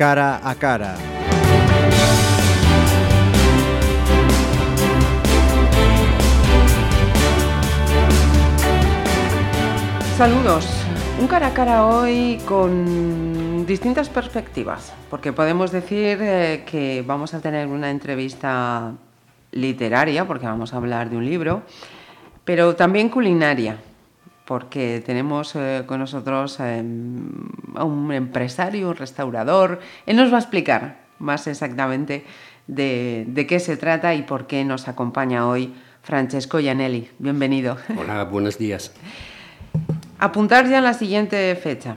cara a cara. Saludos. Un cara a cara hoy con distintas perspectivas, porque podemos decir eh, que vamos a tener una entrevista literaria, porque vamos a hablar de un libro, pero también culinaria, porque tenemos eh, con nosotros eh, a un empresario, un restaurador. Él nos va a explicar más exactamente de, de qué se trata y por qué nos acompaña hoy Francesco Gianelli. Bienvenido. Hola, buenos días. Apuntar ya la siguiente fecha.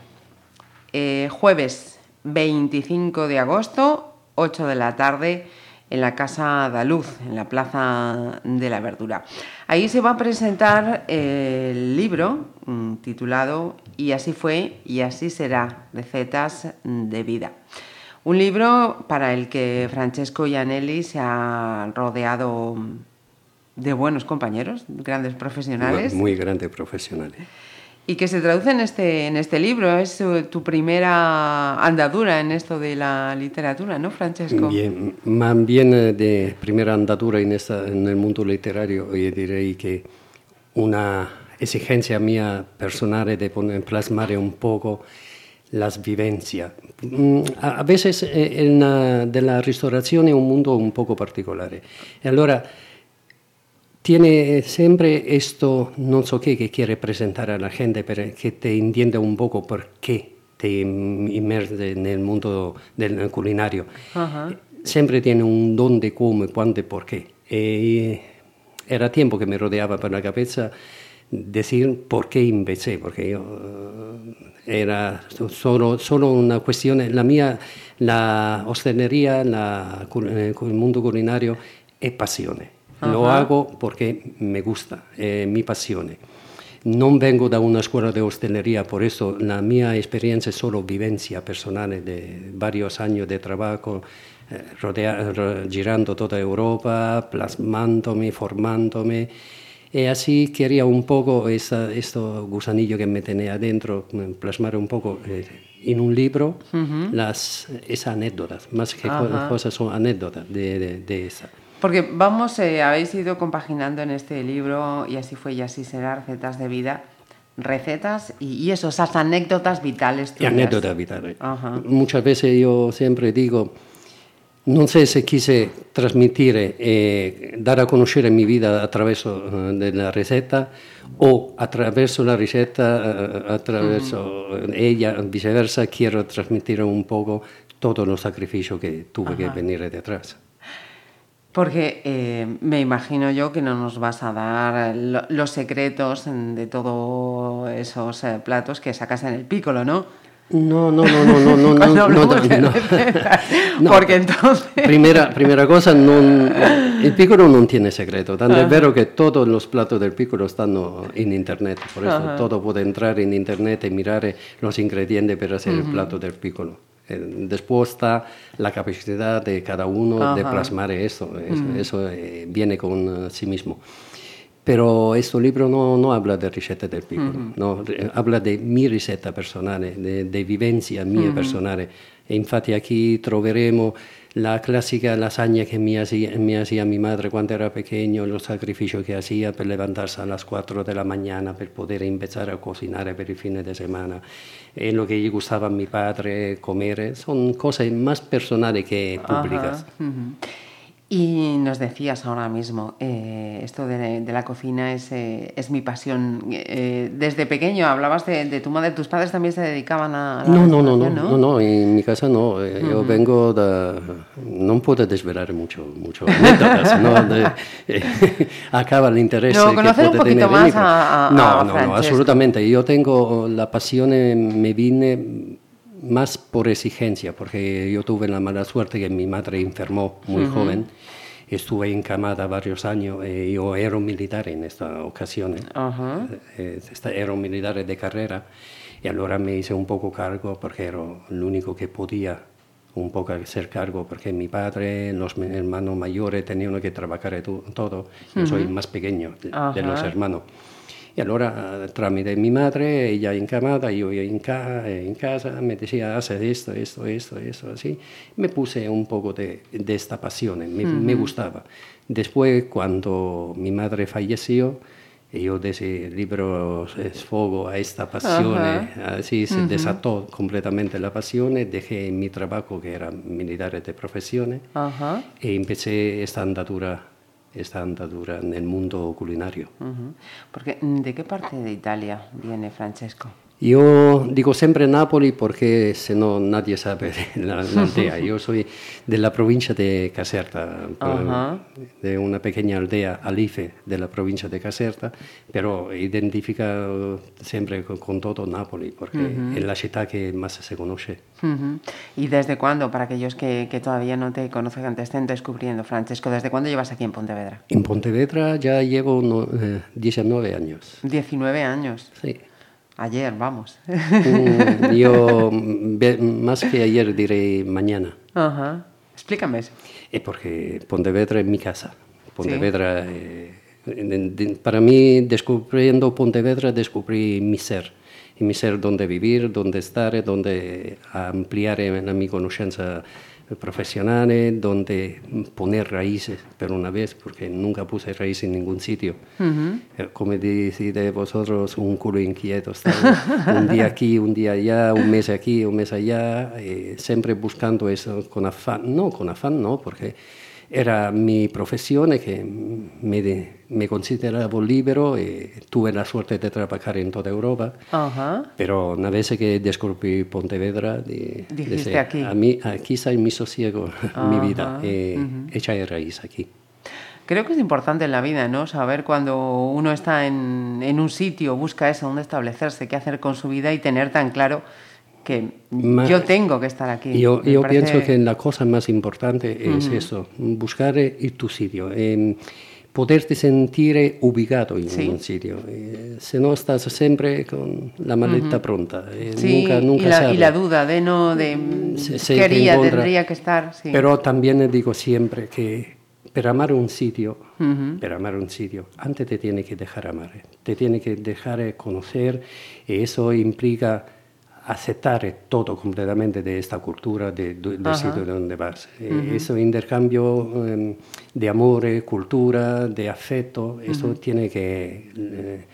Eh, jueves 25 de agosto, 8 de la tarde, en la Casa Daluz, en la Plaza de la Verdura. Ahí se va a presentar el libro mm, titulado Y así fue y así será, recetas de vida. Un libro para el que Francesco Gianelli se ha rodeado de buenos compañeros, grandes profesionales. Muy grandes profesionales. Y que se traduce en este, en este libro. Es eh, tu primera andadura en esto de la literatura, ¿no, Francesco? Bien, más bien eh, de primera andadura en, esta, en el mundo literario, yo diré que una exigencia mía personal de poner, plasmar un poco las vivencias. Mm, a veces eh, en la, de la restauración es un mundo un poco particolare. Allora tiene siempre esto, no sé qué, que quiere presentar a la gente, pero que te entienda un poco por qué te inmerse en el mundo del culinario. Ajá. Siempre tiene un don de cómo, cuándo y por qué. Era tiempo que me rodeaba por la cabeza decir por qué empecé, porque yo eh, era solo, solo una cuestión, la mía, la hostelería, la, el mundo culinario es pasión. Lo Ajá. hago porque me gusta, è mi passione. Non vengo da una scuola di hostelería, por eso la mia esperienza è solo vivencia personale de varios años de trabajo, eh, rodea- ro- girando toda Europa, plasmándome, formándome. Y así quería un poco esa, esto gusanillo que me tenía adentro, mm, plasmar un poco eh, en un libro las, esas anécdotas, más que Ajá. cosas son anécdotas de, de, de esa. Porque vamos, eh, habéis ido compaginando en este libro, y así fue y así será, recetas de vida, recetas y, y eso, esas anécdotas vitales. Y tuyas. anécdota vitale. Ajá. Muchas veces yo siempre digo, non so se quise trasmettere e dare a conoscere mi vida attraverso eh, della ricetta o attraverso la ricetta, eh, attraverso ella, viceversa, quiero trasmettere un poco todo lo sacrificio que tuve que venir detrás. Porque eh, me imagino yo que no nos vas a dar lo- los secretos de todos esos eh, platos que sacas en el pícolo, ¿no? No, no, no, no, no, no, no, no, no. No. Porque entonces... Primera, primera cosa, non, il piccolo non tiene segreto, tanto è vero che tutti los platos del piccolo stanno in internet, por eso Ajá. todo puede entrar en internet y mirar los ingredientes para hacer el plato del piccolo. Después está la capacidad de cada uno de Ajá. plasmar eso, eso, eso, eh, viene con eh, sí mismo. Pero este libro no, no habla de recetas del piccolo, no, re- habla de mi ricetta personale, de, de vivencia mia personale. E infatti aquí troveremo la classica lasagna che mi hacía, mi hacía mi madre cuando era pequeño, los sacrificios que hacía per levantarse a las 4 de la mañana per poter empezar a cocinar per il fine de semana, e lo che gli gustava a mi padre comer, son cose más personali che públicas. Ajá. Y nos decías ahora mismo, eh, esto de, de la cocina es, eh, es mi pasión. Eh, desde pequeño hablabas de, de tu madre, tus padres también se dedicaban a la No, no, no, no, restauración, no, no, in mia casa no, eh, io vengo da... non puedo desvelare mucho, mucho no, de, eh, acaba l'interesse No, che conocer un puede poquito tener más el libro. a- a- no, a no, no, Francesco. assolutamente, io tengo la passione, me vine más por exigencia, porque yo tuve la mala suerte que mi madre enfermó muy joven, estuve encamada varios años y yo era un militar en esta ocasión. ¿eh? Ajá. Eh, esta- era un militar de carrera y allora me hice un poco cargo porque era l'unico che podía un poco hacer cargo porque mi padre, los hermanos mayores tenían que trabajar todo. Yo soy el más pequeño de, de los hermanos. Y ahora, tramite mi madre, ella encamada, yo en, ca en casa, me decía, haz esto, esto, esto, esto, así. Me puse un poco de, de esta pasión, me, me, gustaba. Después, cuando mi madre falleció, yo de ese libro esfogo a esta pasión, así se desató completamente la pasión, dejé mi trabajo, que era militar de profesión, y empecé esta andadura esta andadura en el mundo culinario. Porque, ¿De qué parte de Italia viene Francesco? Yo digo siempre Nápoles porque si no nadie sabe la, aldea. Yo soy de la provincia de Caserta, de una pequeña aldea, Alife, de la provincia de Caserta, pero identifica siempre con, todo Nápoles porque es la ciudad que más se conoce. ¿Y desde cuándo, para aquellos que, todavía no te conocen, te estén descubriendo, Francesco, desde cuándo llevas aquí en Pontevedra? En Pontevedra ya llevo 19 eh, años. 19 años. Sí. Ayer, vamos. Mm, yo, más que ayer, diré mañana. Ajá. Explícame eso. Es porque Pontevedra es mi casa. Pontevedra, eh, para mí, descubriendo Pontevedra, descubrí mi ser. Y mi ser, donde vivir, donde estar, donde ampliar mi conocimiento profesionales donde poner raíces, pero una vez, porque nunca puse raíces en ningún sitio. Eh, como decís vosotros, un culo inquieto, un día aquí, un día allá, un mes aquí, un mes allá, eh, siempre buscando eso con afán, no, con afán no, porque era mi profesión que me, me consideraba libero y tuve la suerte de trabajar en toda Europa. Pero una vez que descubrí Pontevedra, Dijiste aquí. A mí, aquí está mi sosiego, mi vida, hecha de raíz aquí. Creo que es importante en la vida, ¿no? Saber cuando uno está en, en un sitio, busca eso, dónde establecerse, qué hacer con su vida y tener tan claro que yo tengo que estar aquí. Yo, yo pienso que la cosa más importante es eso, buscar tu sitio, eh, poderte sentir ubicado en un sitio. Eh, si no estás siempre con la maleta pronta, eh, nunca, nunca y la, y la, duda de no, de quería, tendría que estar. Pero también digo siempre que para amar un sitio, para amar un sitio, antes te tiene que dejar amar, te tiene que dejar conocer, y eso implica aceptar todo completamente de esta cultura de, del sitio donde vas. Eh, ese intercambio em, de amor, cultura, de afecto, eso tiene que eh,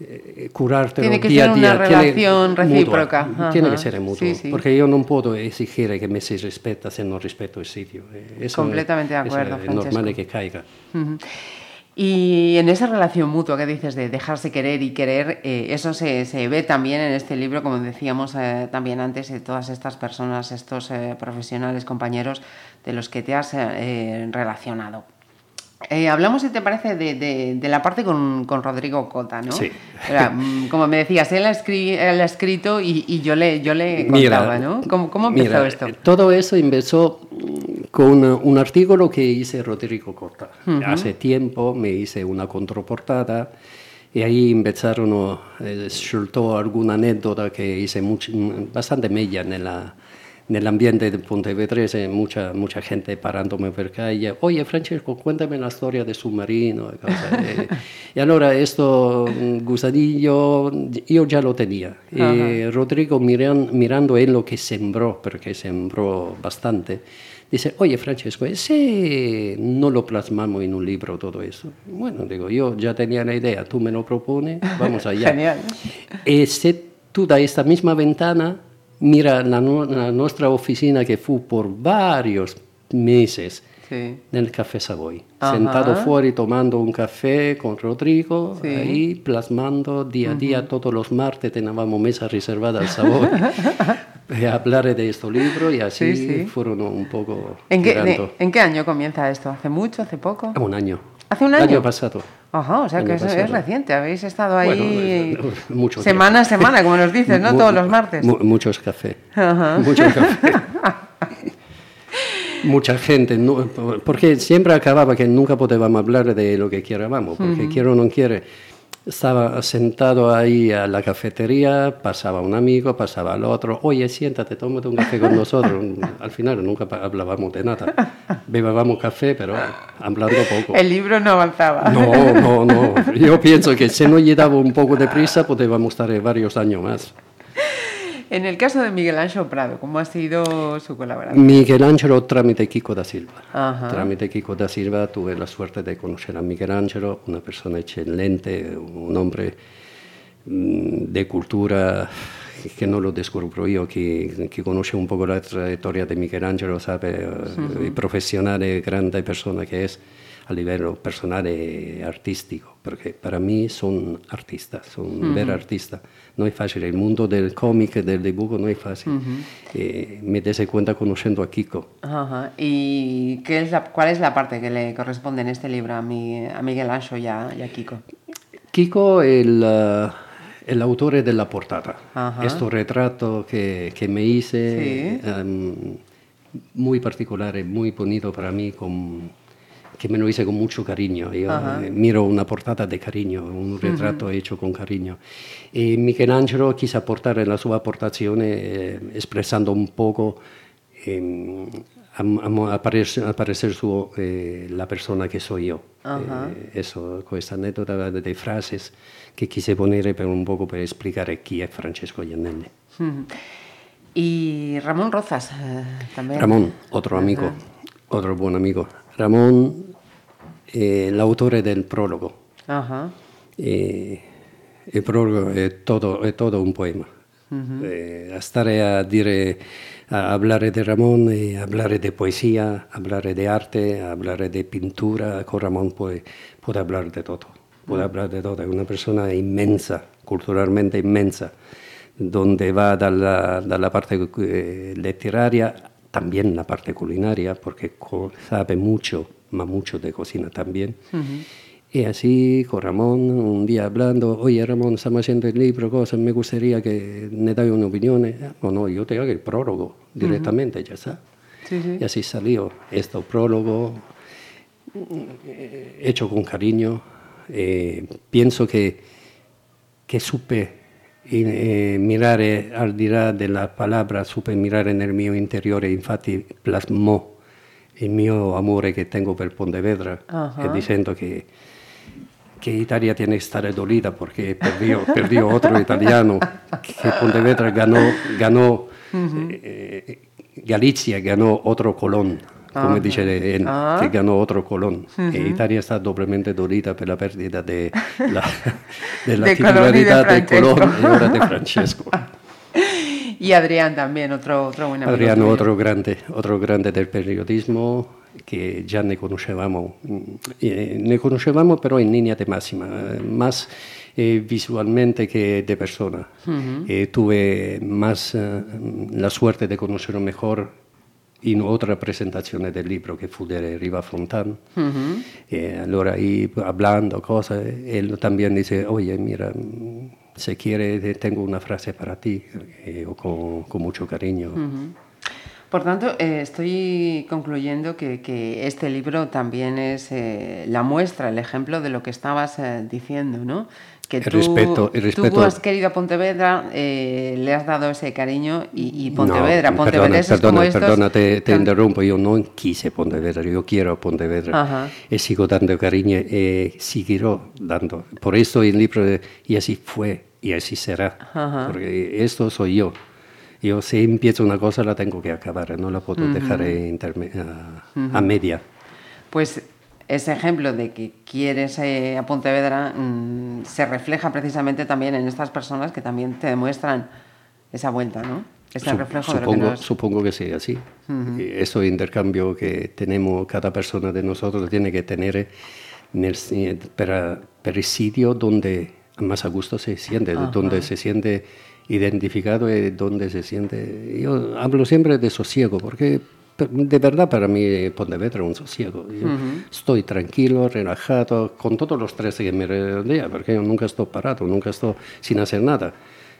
eh, curarte tiene que día ser una relación recíproca. Tiene que ser mutuo, porque yo no puedo exigir que me se respeta si no respeto el sitio. Eso, Completamente de acuerdo, Es normal que caiga. Y en esa relación mutua que dices de dejarse querer y querer, eh, eso se, se, ve también en este libro, como decíamos eh, también antes, de todas estas personas, estos eh, profesionales, compañeros de los que te has relacionado. hablamos, si te parece, de, de, la parte con, con, Rodrigo Cota, ¿no? Sí. Mm, como me decías, él ha, él ha escrito y, y, yo le, yo le contaba, ¿no? ¿Cómo, cómo empezó esto? Todo eso empezó con un artículo que hice Rodrigo Cota. Hace tiempo me hice una contraportada y ahí empezaron, eh, soltó alguna anécdota que hice mucho, bastante mella en, la, en el ambiente de Pontevedra, mucha, mucha gente parándome por calle. Oye, Francesco, cuéntame la historia de submarino. y ahora esto, gusadillo, yo ya lo tenía. Y Rodrigo mirando en lo que sembró, porque sembró bastante Dice, oye Francesco, ese no lo plasmamos en un libro todo eso. Bueno, digo, yo ya tenía la idea, tú me lo propones, vamos allá. Genial. Y si tú da esta misma ventana, mira la, nuestra oficina que fue por varios meses en el Café Savoy. Sentado fuera tomando un café con Rodrigo, ahí plasmando día a día, todos los martes teníamos mesa reservada al Savoy. hablar de este libro y así fueron un poco... ¿En qué, ¿En qué año comienza esto? ¿Hace mucho? ¿Hace poco? Un año. ¿Hace un año? El año pasado. Ajá, o sea que es, reciente, habéis estado ahí mucho semana a semana, como nos dices, ¿no? Todos los martes. muchos café. Ajá. Muchos café. Mucha gente, porque siempre acababa que nunca podíamos hablar de lo que queríamos, porque quiero o no quiere estaba sentado ahí a la cafetería, pasaba un amigo, pasaba el otro, oye, siéntate, tómate un café con nosotros. Al final nunca hablábamos de nada. Bebábamos café, pero hablando poco. El libro no avanzaba. No, no, no. Yo pienso que si no llevaba un poco de prisa, podríamos estar varios años más. En el caso de Miguel Ángel Prado, ¿cómo ha sido su colaboración? Miguel Ángel Trámite Kiko da Silva. Trámite Kiko da Silva, tuve la suerte de conocer a Miguel Ángel, una persona excelente, un hombre mm, de cultura que no lo descubro yo, que, que conoce un poco la trayectoria de Miguel Ángel, sabe, uh -huh. profesional, grande persona que es a livello personale e artistico, perché per me sono artista, sono un uh -huh. vero artista. Non è facile, il mondo del comic del dibujo non è facile. Uh -huh. e me dese cuenta conociendo a Kiko. Uh -huh. ¿Y qué es la, cuál es la parte que le corresponde en este libro a, mi, a Miguel Ancho y a, y a Kiko? Kiko è il... è l'autore della portata. Uh-huh. Questo ritratto che, che me hice, sí. um, muy particolare, muy bonito para mí, con que me lo hice con mucho cariño. Yo eh, miro una portada de cariño, un retrato uh -huh. hecho con cariño. E Michelangelo quise apportare la sua apportazione eh, espressando un poco eh, a, a, aparecer, aparecer suo, eh, la persona che soy yo. -huh. eso, questa anécdota de, de frases che quise poner per un poco per spiegare chi è Francesco Giannelli. Uh -huh. Y Ramón Rozas eh, también. Ramón, otro amigo, otro buen amigo. Ramón eh, l'autore del prologo. Uh-huh. E, il prologo è tutto, è tutto un poema. Uh-huh. Eh, a stare a dire, a parlare di Ramon, e a parlare di poesia, a parlare di arte, a parlare di pittura, con Ramon puoi, puoi parlare di tutto. Puoi uh-huh. parlare di tutto, è una persona immensa, culturalmente immensa, donde va dalla, dalla parte eh, letteraria, también la parte culinaria, perché sabe mucho ma mucho de cocina también. Uh -huh. Y así con Ramón, un día hablando, oye Ramón, estamos haciendo el libro, cosas, me gustaría que me dais una opinión. No, no, yo te hago el prólogo directamente, uh -huh. ya está. Sí, sí. Y así salió este prólogo, hecho con cariño. Eh, pienso que, que supe eh, mirar al dirá de la palabra, supe mirar en el mío interior e infatti plasmó il mio amore che tengo per Pontevedra uh-huh. e dicendo che, che Italia tiene que estar dolida porque perdió, perdió otro italiano, que Pontevedra ganó, ganó uh-huh. eh, Galizia ganó otro Colón. Come uh-huh. dice él, uh-huh. che ganò otro Colón. Uh-huh. E Italia sta doblemente dolita per la perdita de la, della de titolarità del Colón e ora di Francesco. Y Adrián también, otro, otro buen amigo. Adrián, otro grande, otro grande del periodismo que ya ne conocevamo, eh, ne conocevamo però in linea de máxima, más eh, visualmente que de persona. Uh -huh. eh, tuve más eh, la suerte de conocerlo mejor in otra presentazione del libro che fu di Riva Fontan. Uh -huh. e allora ahí hablando cosas, él también dice, oye, mira, si quiere, tengo una frase para ti, eh, con, con, mucho cariño. Uh -huh. Por tanto, eh, estoy concluyendo que, que, este libro también es eh, la muestra, el ejemplo de lo que estabas eh, diciendo, ¿no? Que el tú, respeto, el respeto. tú has querido a Pontevedra, eh, le has dado ese cariño y, y Pontevedra, no, Pontevedra perdona, perdona, estos, perdona, te, te interrumpo, yo no quise Pontevedra, yo quiero Pontevedra Ajá. y sigo dando cariño y seguiré dando. Por eso el libro, y así fue, y así será, Ajá. porque esto soy yo. Yo si empiezo una cosa la tengo que acabar, no la puedo uh -huh. dejar a, uh -huh. a, media. Pues ese ejemplo de que quieres eh, a Pontevedra mmm, se refleja precisamente también en estas personas que también te demuestran esa vuelta, ¿no? Ese Sup reflejo supongo, de lo que nos... supongo que sí, así. Uh -huh. Ese intercambio que tenemos, cada persona de nosotros tiene que tener nel, per, per il sitio donde más a gusto se siente, donde se siente identificado y donde se siente. Yo hablo siempre de sosiego, porque de verdad para mí Pontevedra un sosiego. Yo uh -huh. Estoy tranquilo, relajado, con todos los tres que me rodean, porque yo nunca estoy parado, nunca estoy sin hacer nada.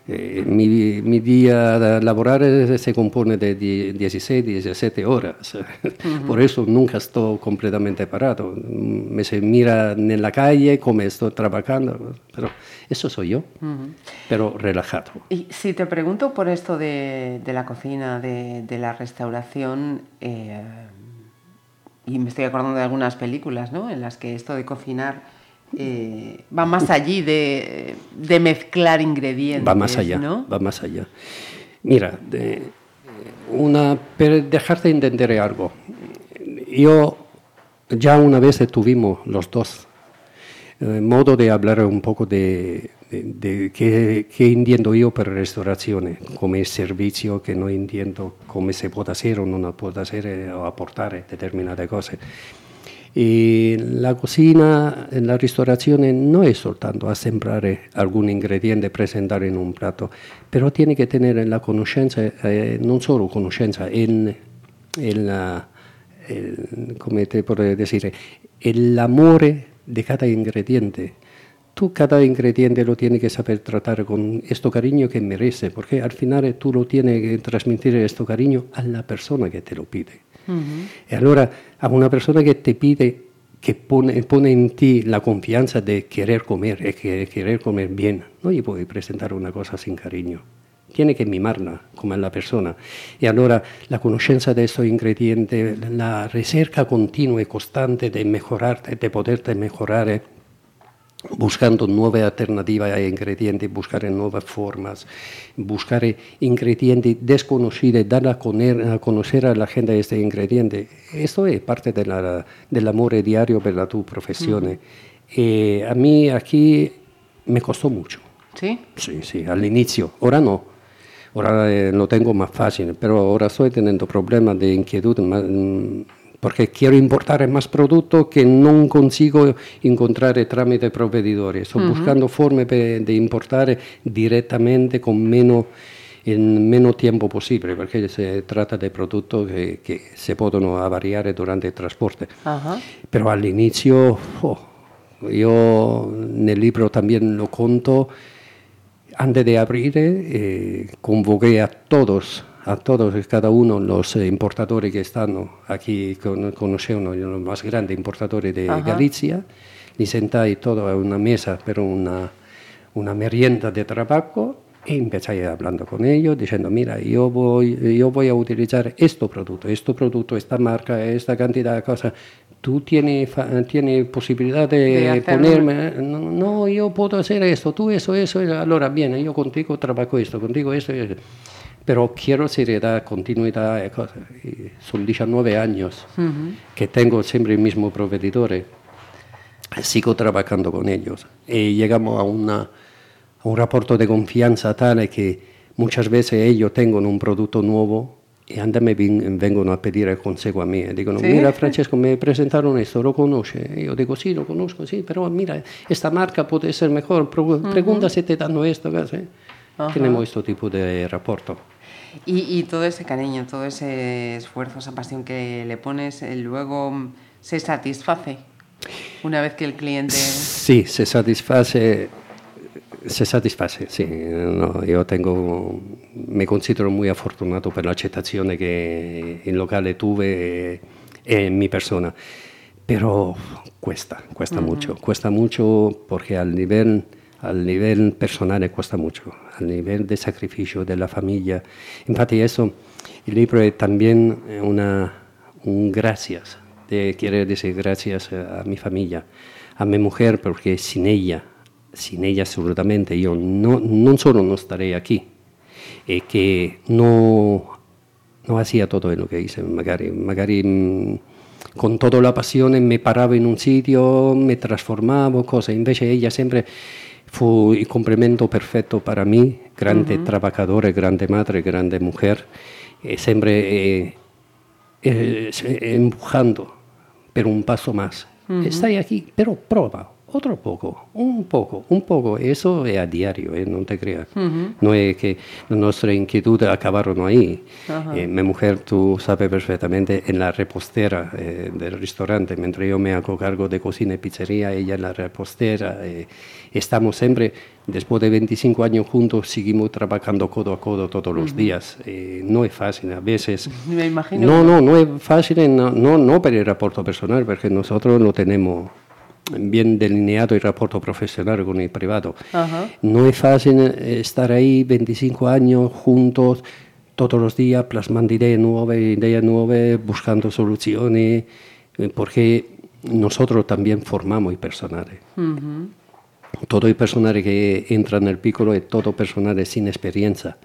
Eh, mi, mi, día laboral se compone de 16, 17 horas. Por eso nunca estoy completamente parado. Me se mira en la calle como estoy trabajando. Pero eso soy yo, pero relajado. Y si te pregunto por esto de, de la cocina, de, de la restauración, eh, y me estoy acordando de algunas películas ¿no? en las que esto de cocinar eh, va más allí de, de, mezclar ingredientes. Va más allá, ¿no? va más allá. Mira, de, una, dejarte entender algo. Yo ya una vez tuvimos los dos eh, modo de hablar un poco de, de, qué, qué, entiendo yo por restauración, como servicio que no entiendo cómo se puede hacer o no puede hacer eh, o aportar determinadas cosas. Y la cocina, la restauración no es soltanto a sembrar algún ingrediente, presentar en un plato, pero tiene que tener la conoscenza, eh, non solo conoscenza, en, en la, el, come te puedo decir, el amor de cada ingrediente. Tú cada ingrediente lo tienes que saber tratar con este cariño que merece, porque al final tú lo tienes que transmitir este cariño a la persona que te lo pide. Uh -huh. Y allora a una persona que te pide, que pone, pone en ti la confianza de querer comer que querer comer bien, no gli puoi presentar una cosa sin cariño. Tiene que mimarla come la persona. Y allora la conoscenza de estos ingredientes, la ricerca continua y constante de mejorarte, de poderte mejorar buscando nuove alternative ai ingredienti, buscare nuove formas, buscare ingredienti desconocidos, dar a, a conocer a la gente este ingrediente. Esto es parte della, dell'amore diario per la tua professione. Mm. E a mí aquí me costó mucho. ¿Sí? Sí, sí, al inicio. Ahora no. Ahora eh, lo tengo más fácil, pero ahora estoy teniendo problemas de inquietud. Más, porque quiero importar más producto que no consigo encontrar tramite proveedores. Estoy uh -huh. buscando formas de importar directamente con menos en menos tiempo posible, porque se trata de productos que, que se possono avariare durante il trasporto. Uh -huh. Pero al inicio, oh, yo en el libro también lo conto, antes de abrir, eh, convoqué a todos a todos y cada uno los importadores que están aquí, conocemos los más grandes importadores de Ajá. Galicia, li sentai todo a una mesa per una, una merienda de trabajo y empecé hablando con ellos, diciendo, mira, yo voy, yo voy a utilizar este producto, este producto, esta marca, esta cantidad de cosas. ¿Tú tienes, tienes posibilidad de, De ponerme? No, no, yo puedo hacer esto, tú eso, eso. Allora, bien, yo contigo trabajo esto, contigo esto. esto. Pero quiero seriedad, continuidad. e. Y Son 19 años que tengo siempre el mismo proveedor. Sigo trabajando con ellos. Y llegamos a, una, a un rapporto de confianza tale che muchas veces ellos tengono un producto nuovo e andan me vengono a pedir el consejo a mí. Dicono, Sì? mira Francesco, me presentaron esto, ¿lo conoce? E io dico, sì, lo conosco, sì, però mira, esta marca puede ser mejor, pregunta si te danno esto. ¿sí? Ajá. Tenemos este tipo de rapporto. Y, y todo ese cariño, todo ese esfuerzo, esa pasión que le pones, eh, luego se satisface una vez que el cliente... Sì, se satisface, se satisface, sì. No, io tengo, mi considero muy afortunato per l'accettazione che il locale tuve e, e mi persona. Pero cuesta, cuesta mucho, cuesta mucho porque al nivel, al nivel personal cuesta mucho, al nivel de sacrificio de la familia. Infatti eso, il libro è también una, un gracias, de, quiere decir gracias a mi familia, a mi mujer, porque sin ella, sin ella assolutamente io no, non solo non starei aquí, e che no, no hacía todo lo que hice, magari, magari mh, con toda la passione mi paravo in un sitio, mi trasformavo, cose, invece ella sempre fu il complemento perfetto per me, grande uh -huh. trabajadora, grande madre, grande mujer, e sempre eh, eh, empujando per un passo más. Uh -huh. Stai aquí, però prova, otro poco, un poco, un poco. Eso es a diario, ¿eh? no te creas. No es que nuestra inquietud acabaron ahí. Eh, mi mujer, tú sabes perfectamente, en la repostera eh, del restaurante, mientras yo me hago cargo de cocina y pizzería, ella en la repostera. estamos siempre, después de 25 años juntos, seguimos trabajando codo a codo todos los días. no es fácil, a veces... Me imagino. No, no, no es fácil, no, no, no por el reporte personal, porque nosotros no tenemos bien delineado el rapporto profesional con el privado. No es fácil eh, estar ahí 25 años juntos, todos los días plasmando ideas nuevas, ideas nuevas, buscando soluciones, eh, porque nosotros también formamos personal. Todo el personal que entra en el piccolo es todo personal sin experiencia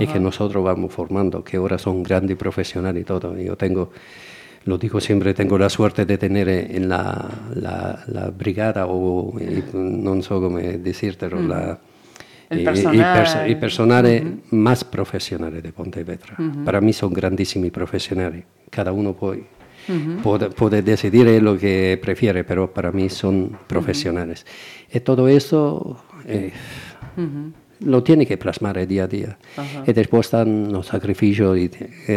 y que nosotros vamos formando, que ahora son grandes profesionales y todo. Yo tengo lo digo siempre, tengo la suerte de tener en la, la, brigada o no sé cómo decírtelo, la, el personal, y, personales más profesionales de Pontevedra. Para mí son grandísimos profesionales. Cada uno puede, puede, decidir lo que prefiere, pero para mí son profesionales. Y todo eso eh, lo tiene que plasmar día a día. Y después están los sacrificios y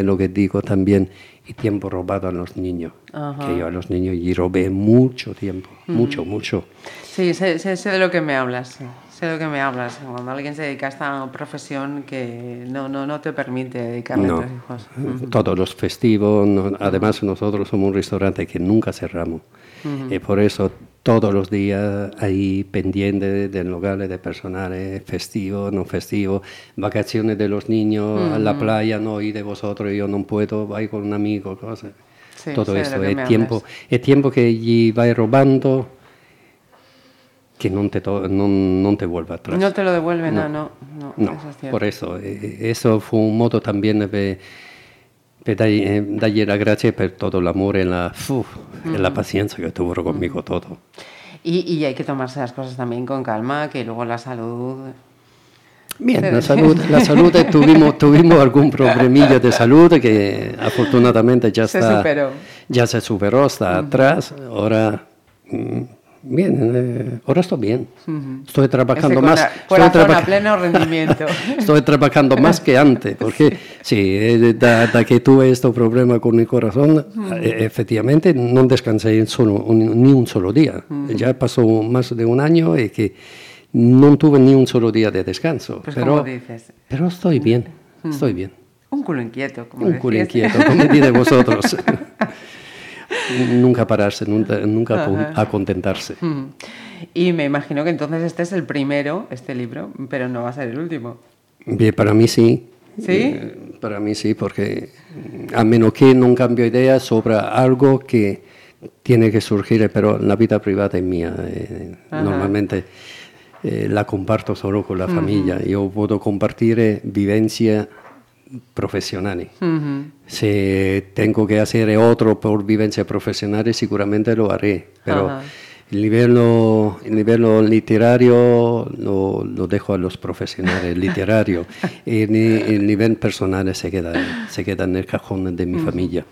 lo que digo también, y tiempo robado a los niños. Que yo a los niños y robé mucho tiempo, mucho, mucho. Sí, sé, sé, de lo que me hablas. Sé de lo que me hablas. Cuando alguien se dedica a esta profesión que no, no, no te permite dedicarle a tus hijos. Todos los festivos. además, nosotros somos un restaurante que nunca cerramos. Y por eso todos los días ahí pendiente del lugar de personal, festivo, no festivo, vacaciones de los niños a la playa, no, y de vosotros, yo no puedo, voy con un amigo, cosas. Todo eso es tiempo, es tiempo que allí va robando que no te, no, no te vuelva atrás. No te lo devuelven, no, no. no, por eso, eh, eso fue un modo también de eh, darle las gracias por todo el amor y la, la paciencia que tuvo conmigo todo. Y, y, hay que tomarse las cosas también con calma, que luego la salud... Bien, la salud, la salud tuvimos, tuvimos algún problemilla de salud que afortunadamente ya está, ya se superó, está atrás. Ahora mm, Bien, eh, ahora estoy bien. Estoy trabajando más. estoy pleno rendimiento. estoy trabajando más que antes, porque sí, desde que tuve este problema con mi corazón, eh, efectivamente no descansé solo, ni un solo día. Ya pasó más de un año y que no tuve ni un solo día de descanso. Pues pero, dices? pero estoy bien, estoy bien. Un culo inquieto, como Un culo inquieto, como de vosotros. nunca pararse, nunca, nunca a contentarse. Y me imagino que entonces este es el primero, este libro, pero no va a ser el último. Bien, para mí sí. ¿Sí? Eh, para mí sí, porque a menos que no cambio idea sobre algo que tiene que surgir, pero la vida privada es mía. Eh, normalmente eh, la comparto solo con la familia. Yo puedo compartir vivencia profesionales. Si tengo que hacer otro por vivencia profesional, seguramente lo haré, pero el nivel, el nivel literario lo, lo, dejo a los profesionales literarios. Y el nivel personal se queda, se queda en el cajón de mi familia.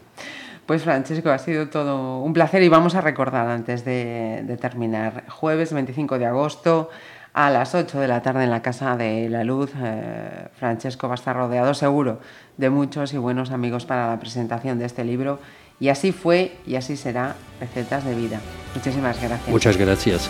Pues Francesco, ha sido todo un placer y vamos a recordar antes de, de terminar, jueves 25 de agosto a las 8 de la tarde en la Casa de la Luz. Eh, Francesco va a estar rodeado seguro de muchos y buenos amigos para la presentación de este libro. Y así fue y así será Recetas de Vida. Muchísimas gracias. Muchas gracias.